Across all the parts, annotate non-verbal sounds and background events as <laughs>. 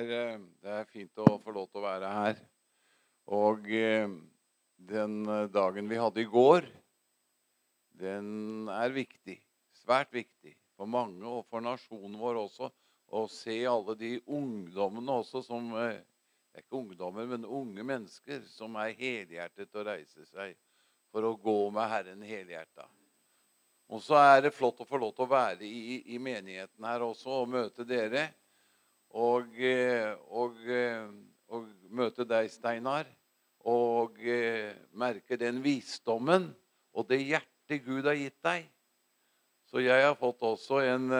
er, eh, det er fint å få lov til å være her. Og eh, den eh, dagen vi hadde i går, den er viktig. Svært viktig for mange og for nasjonen vår også. Å se alle de ungdommene også som eh, Det er ikke ungdommer, men unge mennesker som er helhjertet og reiser seg for å gå med Herren helhjerta. Og så er det flott å få lov til å være i, i menigheten her også og møte dere. Og, eh, og, eh, og møte deg, Steinar. Og eh, merke den visdommen og det hjertet Gud har gitt deg. Så jeg har fått også en,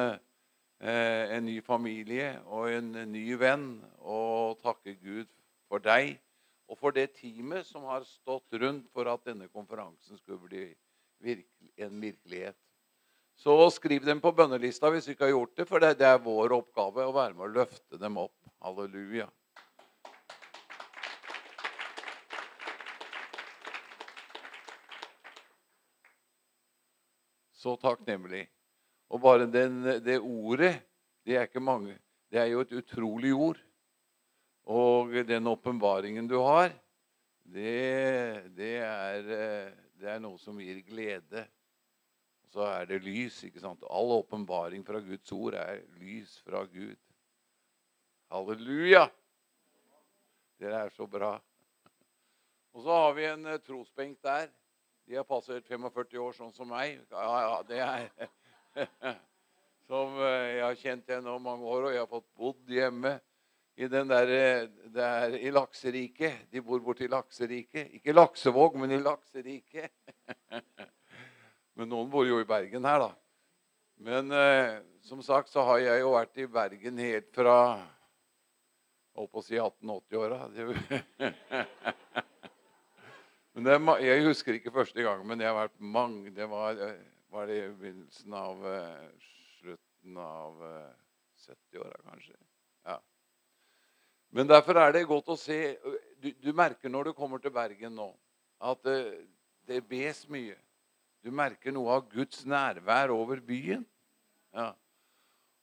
en ny familie og en ny venn. Og takke Gud for deg og for det teamet som har stått rundt for at denne konferansen skulle bli en virkelighet. Så skriv dem på bønnelista hvis du ikke har gjort det, for det, er vår oppgave å være med å løfte dem opp. Halleluja. Så takknemlig. Og bare den, det ordet, det er ikke mange. Det er jo et utrolig ord. Og den åpenbaringen du har, det, det, er, eh, det er noe som gir glede. Så er det lys. ikke sant? All åpenbaring fra Guds ord er lys fra Gud. Halleluja! Dere er så bra. Og så har vi en eh, trosbenk der. De har passert 45 år, sånn som meg. Ja, ja, det er <laughs> Som eh, jeg har kjent gjennom mange år, og jeg har fått bodd hjemme i den der, eh, der i Lakseriket. De bor borte i Lakseriket. Ikke Laksevåg, men i Lakseriket. <laughs> Men noen bor jo i Bergen her, da. Men eh, som sagt så har jeg jo vært i Bergen helt fra holdt på å si 1880-åra. <laughs> Men det, jeg husker ikke første gang, men jeg har vært mange Det var, eh, var det i begynnelsen av eh, Slutten av eh, 70-åra, kanskje. Ja. Men derfor er det godt å se Du, du merker når du kommer til Bergen nå, at det, det bes mye. Du merker noe av Guds nærvær over byen. Ja.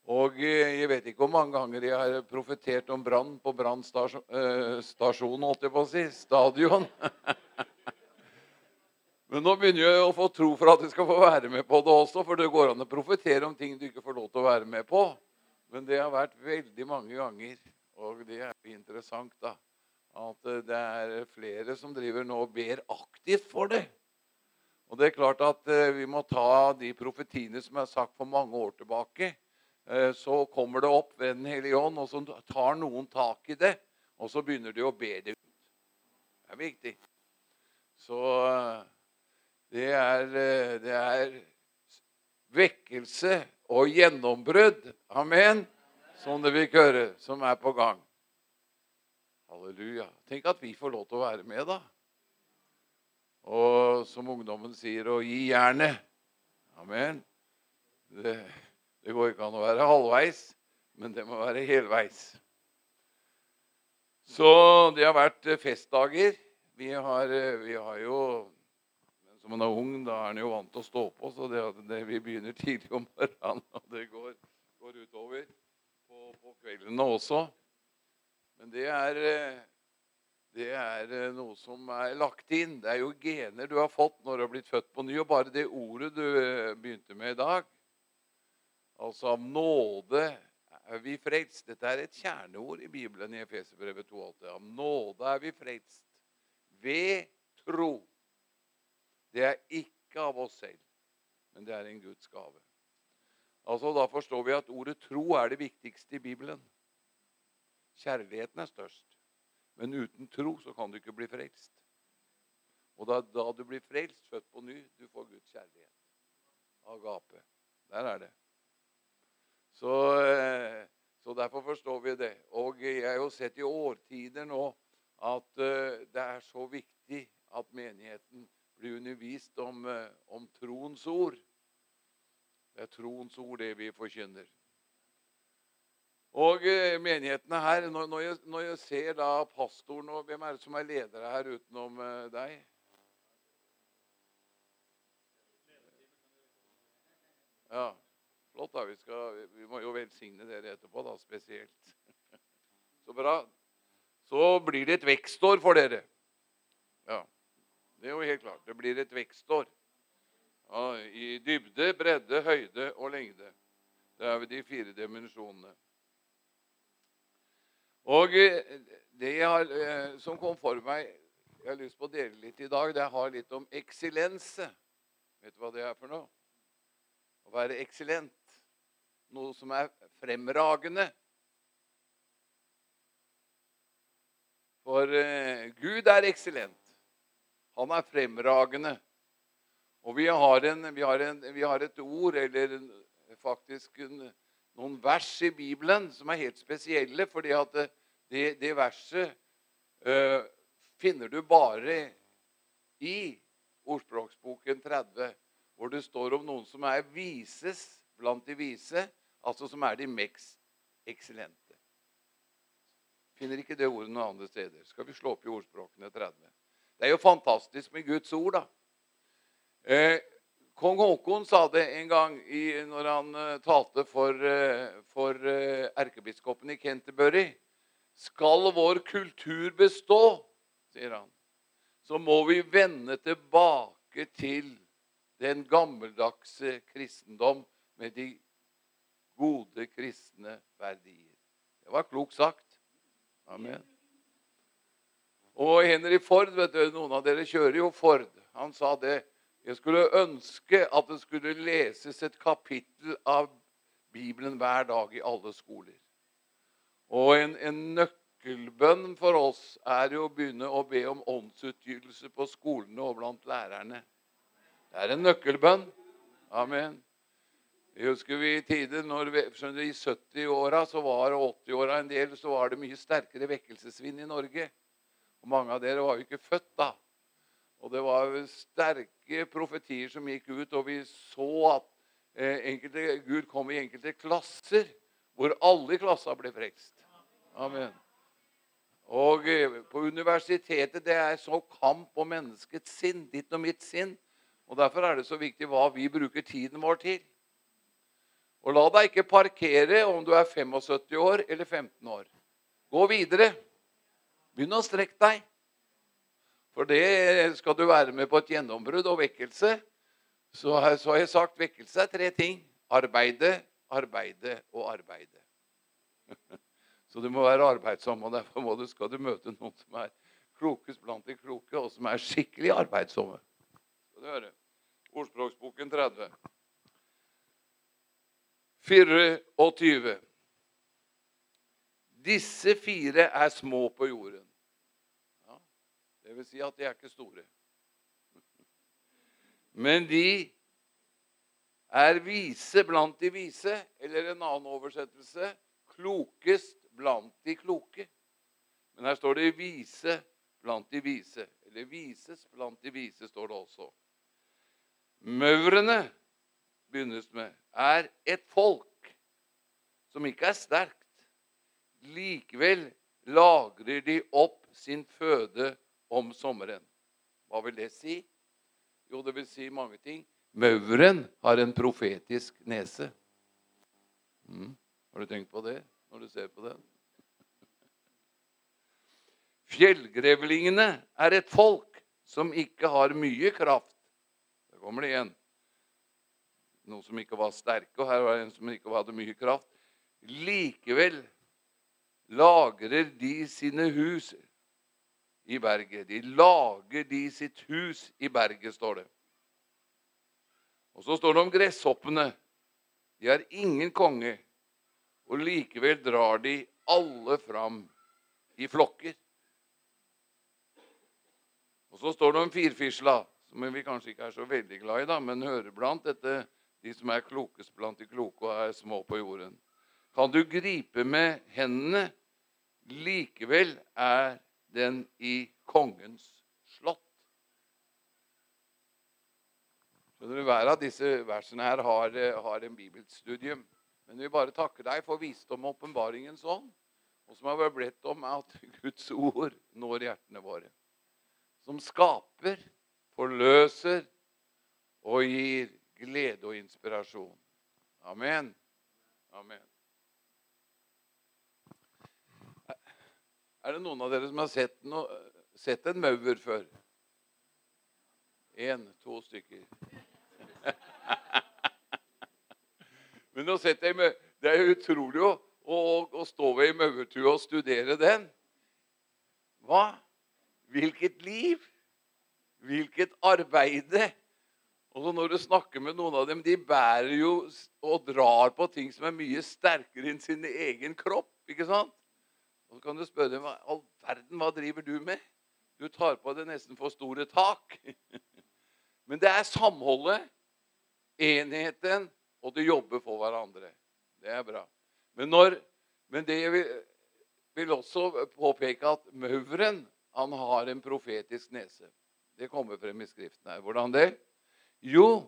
Og eh, jeg vet ikke hvor mange ganger jeg har profetert om brann på brannstasjonen, holdt jeg på å si. Stadion. <laughs> Men nå begynner jeg å få tro for at jeg skal få være med på det også. For det går an å profetere om ting du ikke får lov til å være med på. Men det har vært veldig mange ganger. Og det er interessant, da. At eh, det er flere som driver nå og ber aktivt for det. Og det er klart at eh, vi må ta de profetiene som er sagt for mange år tilbake. Eh, så kommer det opp ved Den hellige ånd, og så tar noen tak i det. Og så begynner de å be det ut. Det er viktig. Så eh, det er, det er vekkelse og gjennombrudd, amen, som det vil høre, som er på gang. Halleluja. Tenk at vi får lov til å være med, da. Og som ungdommen sier, å gi jernet. Amen. Det, det går ikke an å være halvveis, men det må være helveis. Så det har vært eh, festdager. Vi har, eh, vi har jo Som man er ung, da er en jo vant til å stå på, så det, det, vi begynner tidlig om morgenen, og det går, går utover på, på kveldene også. Men det er, eh, det er eh, noe som er lagt inn. Det er jo gener du har fått når du har blitt født på ny. Og bare det ordet du eh, begynte med i dag, altså av nåde er vi frelst. Dette er et kjerneord i Bibelen i Efeserbrevet 2,8. Av nåde er vi frelst ved tro. Det er ikke av oss selv, men det er en Guds gave. Altså, Da forstår vi at ordet tro er det viktigste i Bibelen. Kjærligheten er størst. Men uten tro så kan du ikke bli frelst. Og da, da du blir frelst, født på ny, du får Guds kjærlighet. Agape. Der er det. Så, eh, så, derfor forstår vi det. Og jeg har jo sett i årtider nå at eh, det er så viktig at menigheten blir undervist om, eh, om troens ord. Det er troens ord, det vi forkynner. Og eh, menighetene her når, jeg, når, jeg, ser da pastoren og Hvem er det som er ledere her utenom uh, deg? Ja, flott. da. Vi, skal, vi må jo velsigne dere etterpå, da, spesielt. <laughs> Så bra. Så blir det et vekstår for dere. Ja, det er jo helt klart. Det blir et vekstår. Ja, I dybde, bredde, høyde og lengde. Det er jo de fire dimensjonene. Og eh, det har, eh, som kom for meg Jeg har lyst på å dele litt i dag. Det har litt om eksillense. Vet du hva det er for noe? Å være eksillent. Noe som er fremragende. For uh, Gud er eksillent. Han er fremragende. Og vi har, en, vi, har en, vi har, et ord, eller faktisk noen vers i Bibelen som er helt spesielle. fordi at det, det verset uh, finner du bare i Ordspråksboken 30, hvor det står om noen som er vises blant de vise, altså som er de mest eksellente. Finner ikke det ordet noen andre steder. Skal vi slå opp i Ordspråkene 30? Det er jo fantastisk med Guds ord, da. Eh, Kong Haakon sa det en gang i, når han uh, talte for, uh, for uh, erkebiskopen i Canterbury. Skal vår kultur bestå, sier han, så må vi vende tilbake til den gammeldagse kristendom med de gode kristne verdier. Det var klokt sagt. Amen. Og Henry Ford, vet du, noen av dere kjører jo Ford. Han sa det. Jeg skulle ønske at det skulle leses et kapittel av Bibelen hver dag i alle skoler. Og en, en, nøkkelbønn for oss er jo å begynne å be om åndsutgytelse på skolene og blant lærerne. Det er en nøkkelbønn. Amen. Jeg husker vi i tider når vi, I 70-åra og 80-åra en del, så var det mye sterkere vekkelsesvind i Norge. Og Mange av dere var jo ikke født da. Og det var sterke profetier som gikk ut, og vi så at eh, enkelte, Gud kom i enkelte klasser hvor alle i klassa ble frelst. Amen. Og eh, på universitetet det er så kamp om menneskets sinn, ditt og mitt sinn. Og Derfor er det så viktig hva vi bruker tiden vår til. Og la deg ikke parkere om du er 75 år eller 15 år. Gå videre. Begynn å strekke deg. For det skal du være med på et gjennombrudd og vekkelse. Så, så har jeg sagt vekkelse er tre ting. Arbeide, arbeide og arbeide. <laughs> Så du må være arbeidsom, og derfor du, skal du møte noen som er klokest blant de kloke, og som er skikkelig arbeidsomme. Skal du høre. Ordspråksboken 30. 24. Disse fire er små på jorden. Ja, det vil si at de er ikke store. <laughs> Men de er vise blant de vise, eller en annen oversettelse klokest blant de kloke. Men her står det 'vise blant de vise'. Eller 'vises blant de vise', står det også. Maurene begynnes med, er et folk som ikke er sterkt. Likevel lagrer de opp sin føde om sommeren. Hva vil det si? Jo, det vil si mange ting. Mauren har en profetisk nese. Mm. Har du tenkt på det? når du ser på den. Fjellgrevlingene er et folk som ikke har mye kraft. Der kommer det igjen. Noen som ikke var sterke, og her var det en som ikke hadde mye kraft. Likevel lagrer de sine hus i berget. De lager de sitt hus i berget, står det. Og så står det om gresshoppene. De har ingen konge, og likevel drar de alle fram i flokker. Og så står det om firfisla, som vi kanskje ikke er så veldig glad i, da, men hører blant dette, de som er klokest blant de kloke og er små på jorden. Kan du gripe med hendene, likevel er den i kongens slott. Skjønner du, Hver av disse versene her har, har en bibelstudium. Men vi bare takker deg for visdom og åpenbaringens ånd, og som har vært bedt om at Guds ord når hjertene våre. Som skaper, forløser og gir glede og inspirasjon. Amen. Amen. Er det noen av dere som har sett, no, sett en maur før? Én, to stykker. Men jeg det er jo utrolig å, å, å stå ved ei maurtue og studere den. Hva? Hvilket liv! Hvilket arbeide! Og så når du snakker med noen av dem, de bærer jo og drar på ting som er mye sterkere enn sin egen kropp. ikke sant? Og Så kan du spørre dem all verden, hva driver du med? Du tar på deg nesten for store tak. <laughs> Men det er samholdet, enheten, og du jobber for hverandre. Det er bra. Men, når, men det jeg vil, vil også påpeke at mauren han har en profetisk nese. Det kommer frem i Skriften her. Hvordan det? Jo,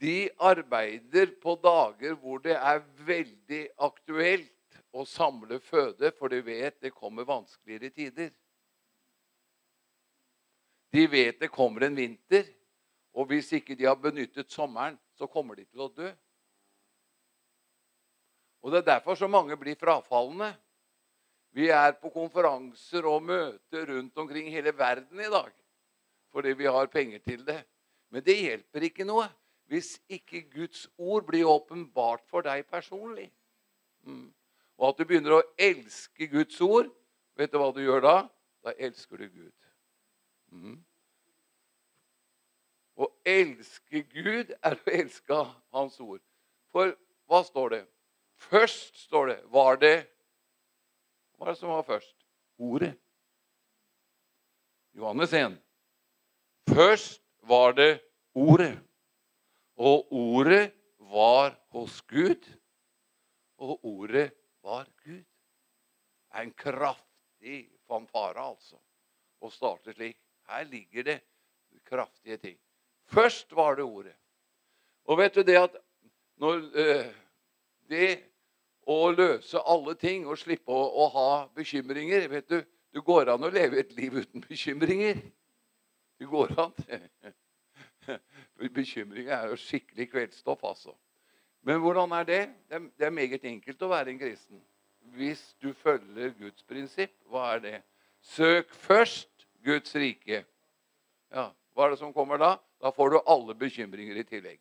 de arbeider på dager hvor det er veldig aktuelt å samle føde, for de vet det kommer vanskeligere tider. De vet det kommer en vinter, og hvis ikke de har benyttet sommeren, så kommer de til å dø. Og Det er derfor så mange blir frafalne. Vi er på konferanser og møter rundt omkring hele verden i dag fordi vi har penger til det. Men det hjelper ikke noe hvis ikke Guds ord blir åpenbart for deg personlig. Mm og at du begynner å elske Guds ord, vet du hva du gjør da? Da elsker du Gud. Mm. Elske Gud er å elske Hans ord. For hva står det? Først står det Var det Hva er det som var først? Ordet. Johannes 1. Først var det Ordet. Og ordet var hos Gud, og ordet var Gud. Det er en kraftig fanfare, altså, å starte slik. Her ligger det kraftige ting. Først var det ordet. Og vet du det at når øh, Det å løse alle ting og slippe å, å, ha bekymringer vet du, Det går an å leve et liv uten bekymringer. Det går an. <laughs> Bekymringer er jo skikkelig kveldstoff, altså. Men hvordan er det? Det er meget enkelt å være en kristen. Hvis du følger Guds prinsipp, hva er det? Søk først Guds rike. Ja, Hva er det som kommer da? Da får du alle bekymringer i tillegg.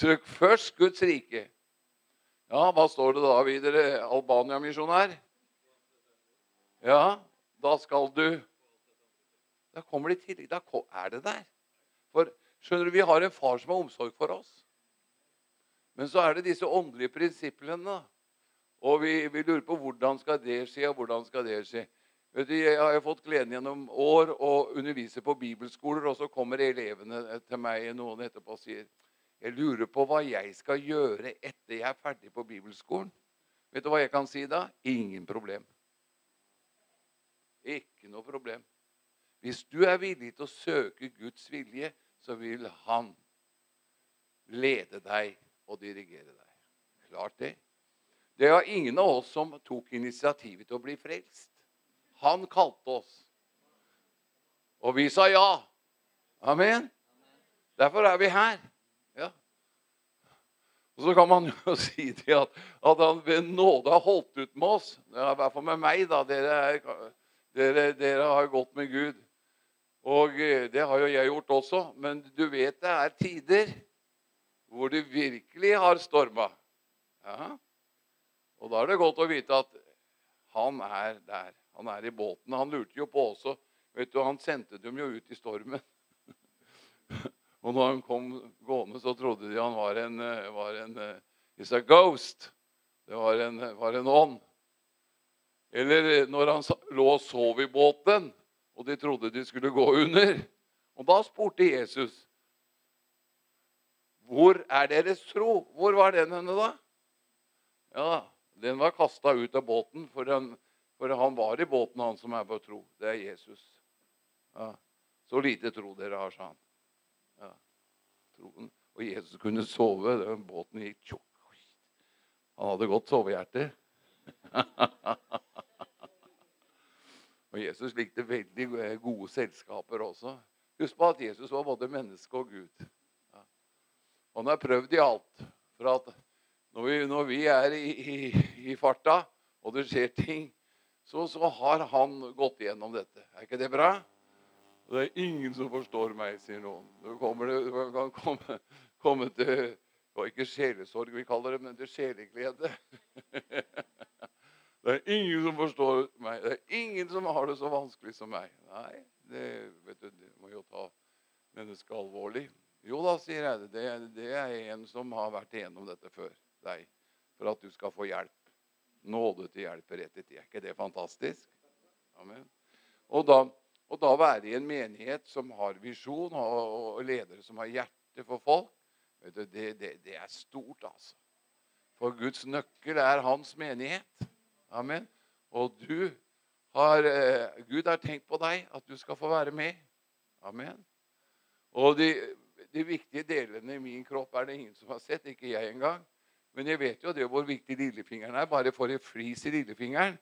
Søk først Guds rike. Ja, hva står det da videre? Albania-misjonær? Ja, da skal du Da kommer det i. Da er det der. For skjønner du, vi har en far som har omsorg for oss. Men så er det disse åndelige prinsippene. Og vi, vi, lurer på hvordan skal det skje, og hvordan skal det skje. Vet du, Jeg har fått gleden gjennom år å undervise på bibelskoler, og så kommer elevene til meg noen etterpå og sier jeg lurer på hva jeg skal gjøre etter jeg er ferdig på bibelskolen. Vet du hva jeg kan si da? Ingen problem. Ikke noe problem. Hvis du er villig til å søke Guds vilje, så vil Han lede deg og dirigere deg. Klart det. Det var ingen av oss som tok initiativet til å bli frelst. Han kalte oss. Og vi sa ja. Amen. Derfor er vi her. Ja. Og Så kan man jo <laughs> si det at, at han ved nåde har holdt ut med oss. I hvert fall med meg. da. Dere, er, dere, dere har gått med Gud. Og eh, det har jo jeg gjort også. Men du vet det er tider hvor det virkelig har storma. Ja. Og da er det godt å vite at han er der. Han er i båten. Han lurte jo på også. Vet du, Han sendte dem jo ut i stormen. <laughs> Og når han kom gående, så trodde de han var en, var en It's a ghost. Det var en, var en ånd. Eller når han lå og sov i båten, og de trodde de skulle gå under. Og da spurte Jesus hvor er deres tro? Hvor var den henne da? Ja, Den var kasta ut av båten, for han, for han, var i båten, han som er på tro. Det er Jesus. Ja. Så lite tro dere har, sa han. Ja. Troen. Og Jesus kunne sove. Den båten gikk tjokk. Han hadde godt sovehjerte. <laughs> og Jesus likte veldig gode selskaper også. Husk på at Jesus var både menneske og Gud. Han har prøvd i alt. For at når vi, når vi er i, i, i, farta, og det skjer ting, så, så, har han gått igjennom dette. Er ikke det bra? Det er ingen som forstår meg, sier noen. Du, kommer, du kan komme, komme til Det var ikke sjelesorg vi kaller det, men til sjeleglede. <laughs> Det er ingen som forstår meg. Det er ingen som har det så vanskelig som meg. Nei, det, du, det må jo ta mennesket alvorlig. Jo da, sier jeg det. Det er en som har vært igjennom dette før deg. For at du skal få hjelp. Nåde til hjelp i tid. Er ikke det fantastisk? Amen. Og da, og da være i en menighet som har visjon, og, og ledere som har hjerte for folk, du, det, det, det er stort, altså. For Guds nøkkel er hans menighet. Amen. Og du har, eh, Gud har tenkt på deg, at du skal få være med. Amen. Og de, de viktige delene i min kropp er det ingen som har sett, ikke jeg engang. Men jeg vet jo det hvor viktig lillefingeren er. Bare får jeg flis i lillefingeren,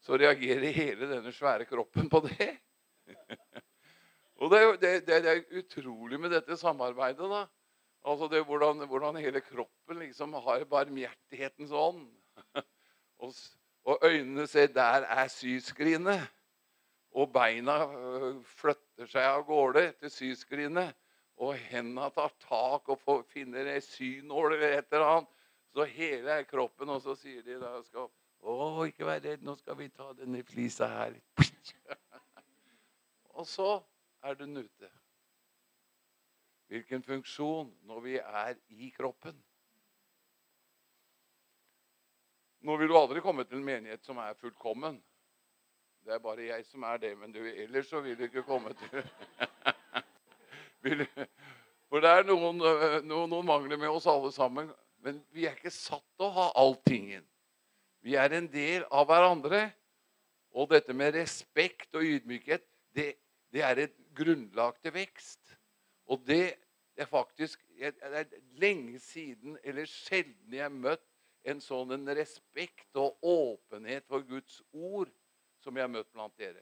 så reagerer hele denne svære kroppen på det. <laughs> og det, det, det, det, er utrolig med dette samarbeidet. da. Altså det hvordan, hvordan hele kroppen liksom har barmhjertighetens ånd. <laughs> og, og øynene ser der er syskrinet. Og beina øh, flytter seg av gårde til syskrinet og hendene tar tak og får, finner ei synål eller et eller annet. Så hele kroppen, og så sier de da skal, Å, ikke vær redd, nå skal vi ta denne flisa her. <laughs> og så er den ute. Hvilken funksjon når vi er i kroppen? Nå vil du aldri komme til en menighet som er fullkommen. Det er bare jeg som er det. Men du, ellers så vil du ikke komme til <laughs> For det er noen, eh, noen, noen, mangler med oss alle sammen. Men vi er ikke satt til å ha alltingen. Vi er en del av hverandre. Og dette med respekt og ydmykhet, det, det er et grunnlag til vekst. Og det er faktisk Det er lenge siden, eller sjelden, jeg har møtt en sånn en respekt og åpenhet for Guds ord som jeg har møtt blant dere.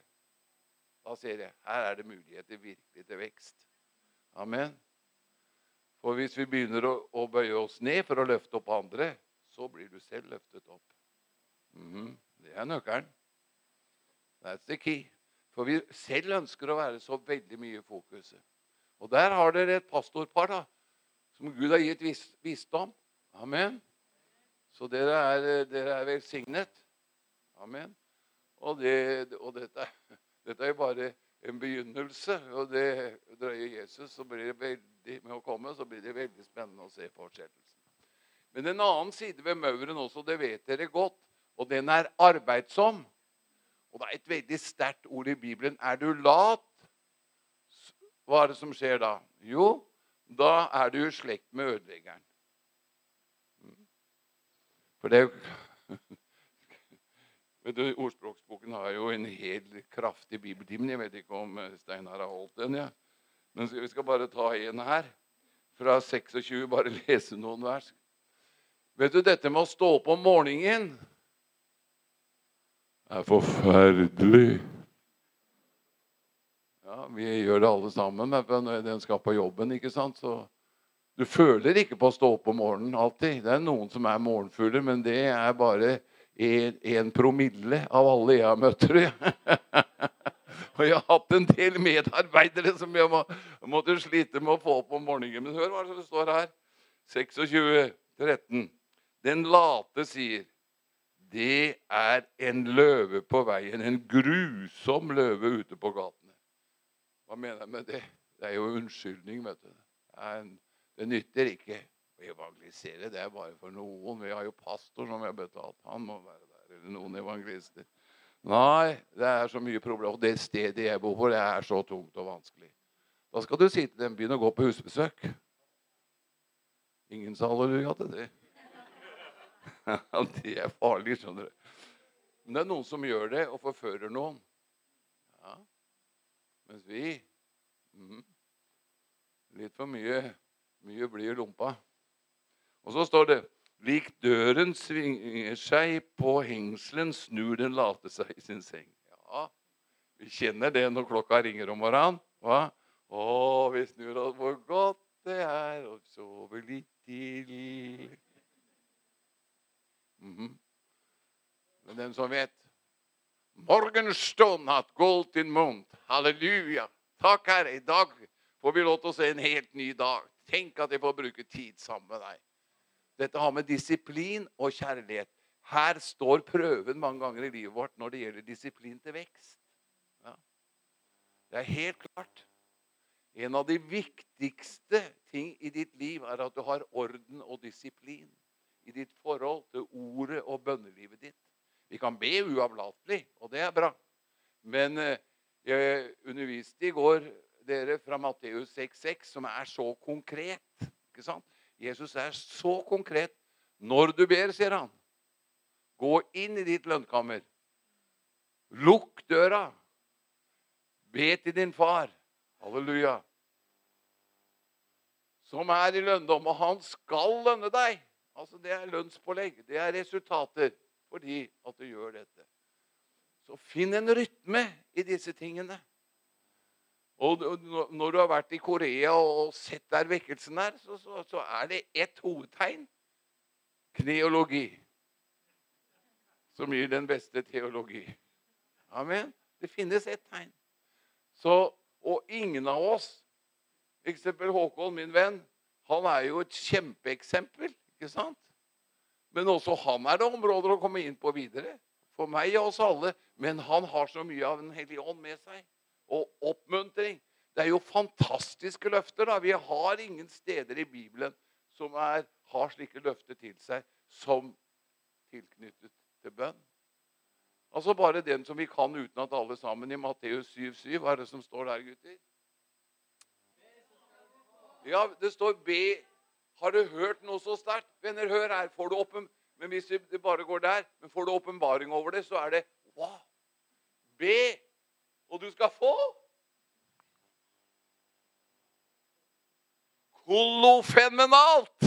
Da ser jeg her er det muligheter virkelig til vekst. Amen. For hvis vi begynner å, å, bøye oss ned for å løfte opp andre, så blir du selv løftet opp. Mm -hmm. Det er nøkkelen. That's the key. For vi selv ønsker å være så veldig mye i fokuset. Og der har dere et pastorpar da, som Gud har gitt vis visdom. Amen. Så dere er, dere er velsignet. Amen. Og, det, og dette, dette er jo bare en begynnelse. Og det drøyer Jesus, så blir det veldig, med å komme, så blir det veldig spennende å se fortsettelsen. Men en annen side ved mauren også, det vet dere godt, og den er arbeidsom. Og det er et veldig sterkt ord i Bibelen. Er du lat, hva er det som skjer da? Jo, da er du i slekt med ødeleggeren. Mm. For det er jo du, Ordspråksboken har jo en helt kraftig bibeltime. Jeg vet ikke om eh, Steinar har holdt den. Ja. Men vi skal bare ta en her. Fra 26, bare <laughs> lese noen vers. Vet du, dette med å stå opp om morgenen er forferdelig. Ja. Vi gjør det alle sammen men når den skal på jobben. ikke sant? Så du føler ikke på å stå opp om morgenen alltid. Det er noen som er morgenfugler, men det er bare en promille av alle jeg har møtt. tror jeg. <laughs> Og jeg har hatt en del medarbeidere som jeg må, måtte slite med å få opp om morgenen. Men hør hva som står her. 26.13. Den late sier det er en løve på veien. En grusom løve ute på gatene. Hva mener jeg med det? Det er jo unnskyldning, vet du. Det nytter ikke evangelisere. Det er bare for noen. Vi har jo pastor som vi har betalt. Han må være der. Eller noen evangelister. Nei, det er så mye problemer. Og det stedet jeg bor på, det er så tungt og vanskelig. Da skal du si til dem begynn å gå på husbesøk. Ingen sa halleluja til det. <laughs> det er farlig, skjønner du. Men det er noen som gjør det og forfører noen. Ja. Mens vi mm, Litt for mye, mye blir lompa. Og så står det Lik døren svinger seg på hengselen, snur den late seg i sin seng. Ja, vi kjenner det når klokka ringer om morgenen. Hva? Å, vi snur oss hvor godt det er å sove litt til. Mm -hmm. Men den som vet Morgenstund hat gold in mund. Halleluja. Takk, Herre. I dag får vi lov til å se en helt ny dag. Tenk at jeg får bruke tid sammen med deg. Dette har med disiplin og kjærlighet. Her står prøven mange ganger i livet vårt når det gjelder disiplin til vekst. Ja. Det er helt klart. En av de viktigste ting i ditt liv er at du har orden og disiplin i ditt forhold til ordet og bønnelivet ditt. Vi kan be uavlatelig, og det er bra. Men eh, jeg underviste i går dere fra Matteus 6,6, som er så konkret. ikke sant? Jesus er så konkret. Når du ber, sier han, gå inn i ditt lønnkammer. Lukk døra. Be til din far. Halleluja. Som er i lønndom, og han skal lønne deg. Altså, Det er lønnspålegg. Det er resultater fordi at du gjør dette. Så finn en rytme i disse tingene. Og Når du har vært i Korea og sett der vekkelsen er, så, så, så er det ett hovedtegn kneologi. Som gir den beste teologi. Amen. Det finnes ett tegn. Så, og ingen av oss, eksempel Håkon, min venn, han er jo et kjempeeksempel. ikke sant? Men også han er det områder å komme inn på videre. For meg og oss alle. Men han har så mye av Den hellige ånd med seg og oppmuntring. Det er jo fantastiske løfter. da. Vi har ingen steder i Bibelen som er, har slike løfter til seg som tilknyttet til bønn. Altså bare den som vi kan utenat alle sammen i Matteus 7,7. Hva er det som står der, gutter? Ja, det står 'be'. Har du hørt noe så sterkt? Venner, hør her. Får du åpen... Men hvis det bare går der, men får du åpenbaring over det, så er det wow. Be og du skal få. Kolofenomenalt!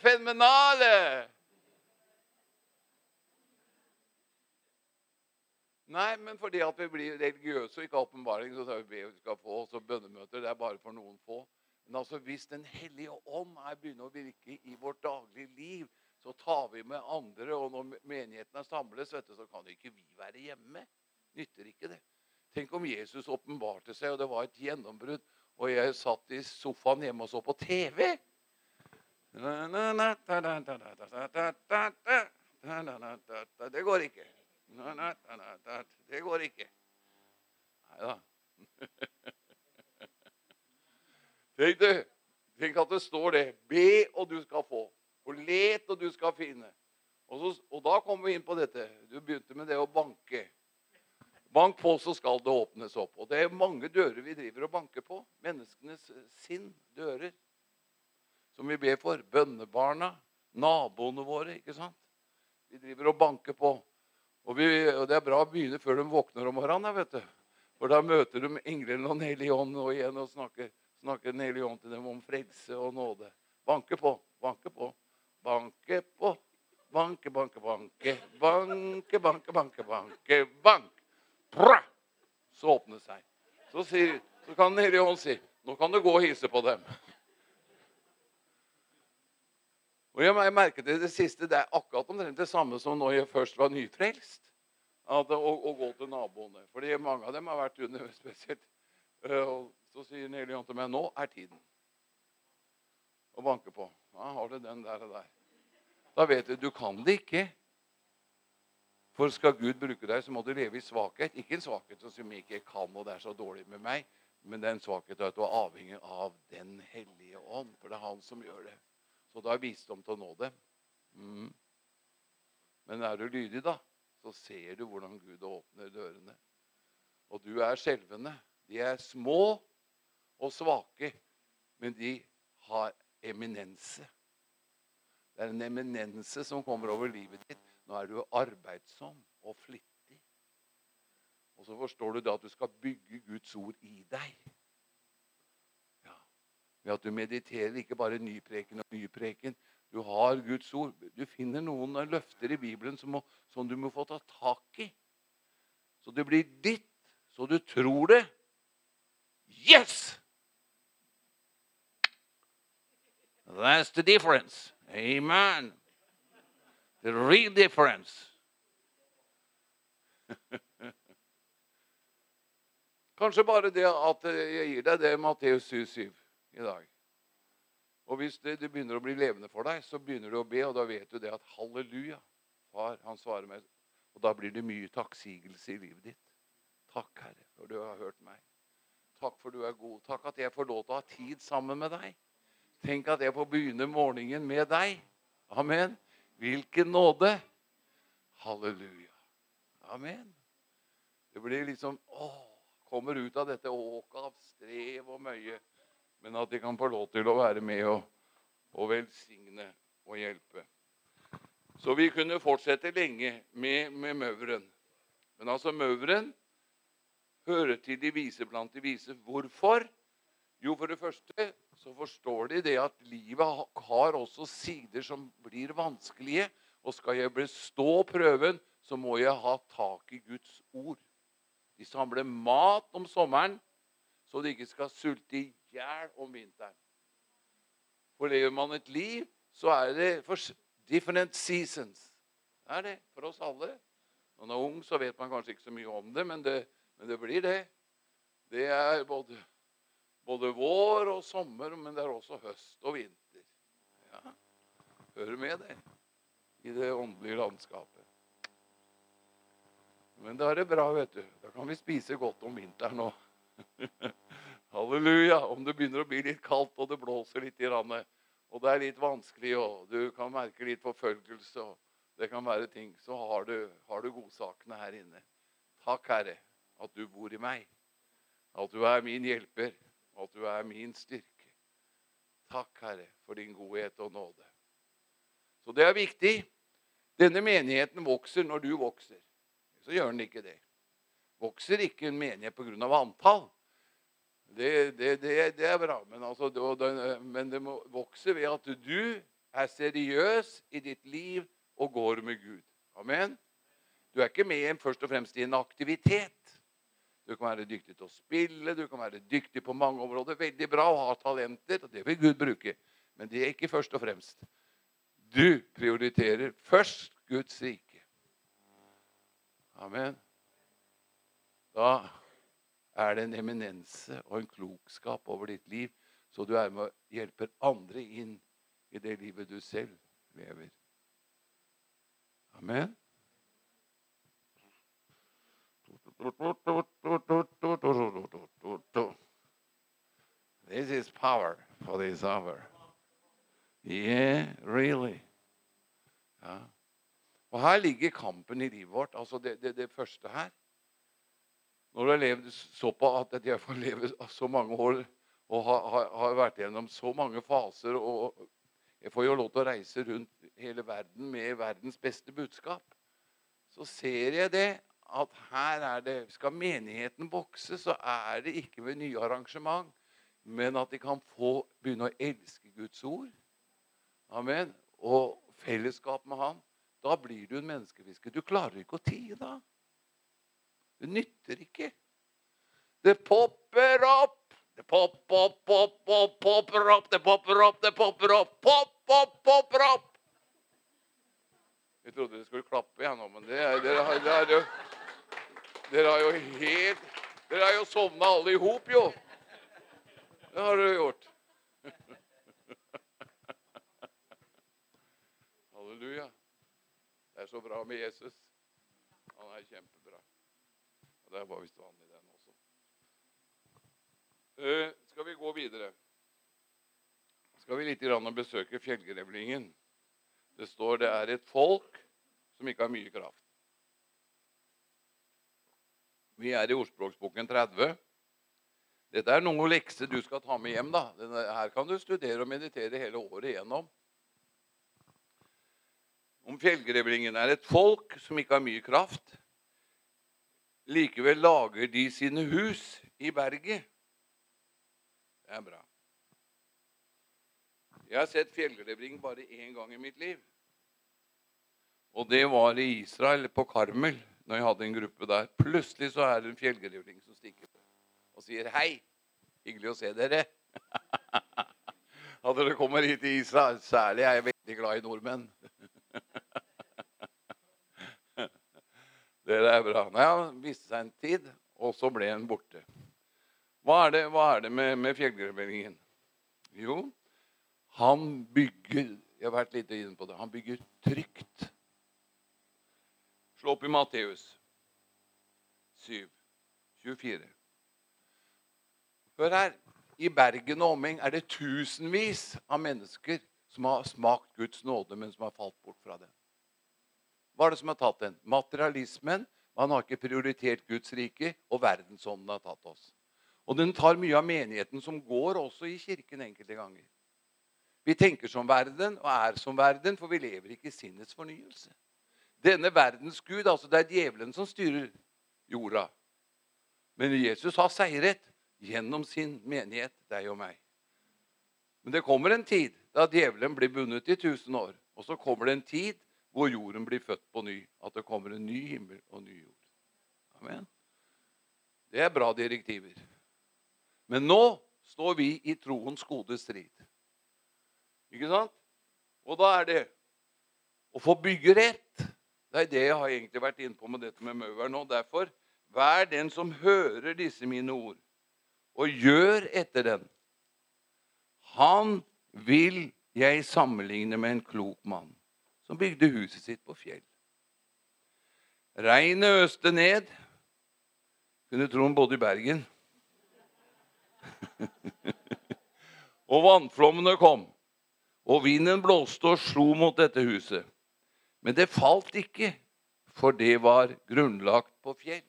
Fenomenale! Nei, men fordi at vi blir religiøse og ikke har åpenbaring, så skal vi be vi skal få også bønnemøter. Det er bare for noen få. Men altså, hvis Den hellige ånd er begynner å virke i vårt daglige liv, så tar vi med andre. Og når menigheten er samlet, så kan ikke vi være hjemme. Nytter ikke det. Tenk om Jesus åpenbarte seg, og det var et gjennombrudd, og jeg satt i sofaen hjemme og så på TV. Det går ikke. Det går ikke. Nei da. Tenk, du, tenk at det står det. Be, og du skal få. Og let, og du skal finne. Og, så, og, da kommer vi inn på dette. Du begynte med det å banke. Bank på, så skal det åpnes opp. Og det er mange dører vi driver og banker på. Menneskenes sinn, dører, som vi ber for. Bønnebarna, naboene våre. ikke sant? Vi driver og banker på. Og, vi, og det er bra å begynne før de våkner om morgenen. vet du. For da møter de englene og Den hellige ånd og igjen og snakker, snakker Den hellige til dem om frelse og nåde. Banke på, banke på banke på Banke, banke, banke. Banke, banke, banke, banke. Bank. Bra! Så åpner det seg. Så, sier, så kan Den hellige ånd si nå kan du gå og hilse på dem. Og jeg merket det, det siste, det er akkurat omtrent det samme som når jeg først var nyfrelst. At, å, å gå til naboene. Fordi mange av dem har vært under spesielt. Eh, Og så sier Den hellige ånd til meg nå er tiden å banke på. Ja, har du den der og der. Da vet du du kan det ikke. For skal Gud bruke deg, så må du leve i svakhet. Ikke en svakhet som ikke kan, og det er så dårlig med meg, men den svakheten er at du er avhengig av Den hellige ånd. For det er han som gjør det. Så da er visdom til å nå det. Mm. Men er du lydig, da, så ser du hvordan Gud åpner dørene. Og du er skjelvende. De er små og svake, men de har eminense. Det er en eminense som kommer over livet ditt. Nå er du arbeidsom og flittig. Og så forstår du da at du skal bygge Guds ord i deg. Ja. Ved at du mediterer ikke bare nypreken og nypreken. Du har Guds ord. Du finner noen løfter i Bibelen som, må, som du må få ta tak i. Så det blir ditt, så du tror det. Yes! That's the difference. Amen. The real difference. <laughs> Kanskje bare det at jeg gir deg det Matteus 7,7 i dag. Og hvis det, det, begynner å bli levende for deg, så begynner du å be, og da vet du det at halleluja, far, han svarer meg. Og da blir det mye takksigelse i livet ditt. Takk, Herre, for du har hørt meg. Takk for du er god. Takk at jeg får lov til å ha tid sammen med deg. Tenk at jeg får begynne morgenen med deg. Amen. Hvilken nåde. Halleluja. Amen. Det blir liksom å, Kommer ut av dette åket av strev og møye. Men at de kan få lov til å være med og, og velsigne og hjelpe. Så vi kunne fortsette lenge med, med mauren. Men altså, mauren hører til de vise blant de vise. Hvorfor? Jo, for det første så forstår de det at livet har også sider som blir vanskelige. Og skal jeg bestå prøven, så må jeg ha tak i Guds ord. De samler mat om sommeren, så de ikke skal sulte i hjel om vinteren. For lever man et liv, så er det different seasons. Det er det for oss alle. Når man er ung, så vet man kanskje ikke så mye om det, men det, men det blir det. Det er både, både, vår og sommer, men det er også høst og vinter. Ja, Hører med det i det åndelige landskapet. Men da er det bra, vet du. Da kan vi spise godt om vinteren òg. <laughs> Halleluja. Om det begynner å bli litt kaldt, og det blåser litt i randet, og det er litt vanskelig, og du kan merke litt forfølgelse, og det kan være ting, så har du, har du godsakene her inne. Takk, Herre, at du bor i meg. At du er min hjelper, at du er min styrke. Takk, Herre, for din godhet og nåde. Så det er viktig. Denne menigheten vokser når du vokser. Så gjør den ikke det. Vokser ikke en menighet pga. antall. Det, det, det, det, er bra, men, altså, men det må vokse ved at du er seriøs i ditt liv og går med Gud. Amen. Du er ikke med først og fremst i en aktivitet. Du kan være dyktig til å spille, du kan være dyktig på mange områder. Veldig bra å ha talenter, og det vil Gud bruke. Men det er ikke først og fremst. Du prioriterer først Guds rike. Amen. Da er det en eminense og en klokskap over ditt liv, så du er med og hjelper andre inn i det livet du selv lever. Amen. This is power for this hour. Yeah, really. Ja. Og her ligger kampen i livet vårt. Altså det, det, det første her. Når du har levd såpass at jeg får leve så mange år og har, har, har, vært gjennom så mange faser og Jeg får jo lov til å reise rundt hele verden med verdens beste budskap. Så ser jeg det at her er det Skal menigheten vokse, så er det ikke ved nye arrangement, men at de kan få begynne å elske Guds ord. Amen. Og fellesskap med Han. Da blir du en menneskefisker. Du klarer ikke å tie da. Det nytter ikke. Det popper opp. Det popper opp, popper opp, popper opp, det popper opp, det popper opp. Popp, popp, popper opp. Jeg trodde dere skulle klappe igjen nå, men det det, dere, har jo, dere har jo helt Dere har jo sovna alle i hop, jo. Det har dere gjort. <laughs> Halleluja. Det er så bra med Jesus. Han er kjempebra. Og Det er bare visst vanlig, den også. Uh, skal vi gå videre? Skal vi litt grann besøke fjellgrevlingen? Det står det er et folk som ikke har mye kraft. Vi er i ordspråksboken 30. Dette er noen lekser du skal ta med hjem. da. Denne, her kan du studere og meditere hele året igjennom. Om fjellgrevlingen er et folk som ikke har mye kraft. Likevel lager de sine hus i berget. Det er bra. Jeg har sett fjellgrevling bare én gang i mitt liv. Og det var i Israel, på Karmel, når jeg hadde en gruppe der. Plutselig så er det en fjellgrevling som stikker på og sier 'Hei, hyggelig å se dere'. <laughs> At dere kommer hit til Israel. Særlig er jeg veldig glad i nordmenn. <laughs> Dere er bra. Nei, Han viste seg en tid, og så ble han borte. Hva er det, hva er det med, med fjellgrevlingen? Jo, han bygger Jeg har vært litt inne på det. Han bygger trygt. Slå opp i Matteus 7, 24. Hør her. I Bergen og omheng er det tusenvis av mennesker som har smakt Guds nåde, men som har falt bort fra den. Hva er det som har tatt den? Materialismen. Man har ikke prioritert Guds rike, og verdensånden har tatt oss. Og den tar mye av menigheten som går også i kirken enkelte ganger. Vi tenker som verden og er som verden, for vi lever ikke i sinnets fornyelse. Denne verdens gud, altså det er djevelen som styrer jorda. Men Jesus har seiret gjennom sin menighet, deg og meg. Men det kommer en tid da djevelen blir bundet i tusen år. Og så kommer det en tid hvor jorden blir født på ny. At det kommer en ny himmel og ny jord. Amen. Det er bra direktiver. Men nå står vi i troens gode strid. Ikke sant? Og da er det å få bygge rett. Det er det jeg har egentlig vært inne på med dette med maur nå. Derfor, vær den som hører disse mine ord, og gjør etter den. Han vil jeg sammenligne med en klok mann som bygde huset sitt på fjell. Regnet øste ned. Kunne tro han bodde i Bergen. <laughs> og vannflommene kom, og vinden blåste og slo mot dette huset. Men det falt ikke, for det var grunnlagt på fjell.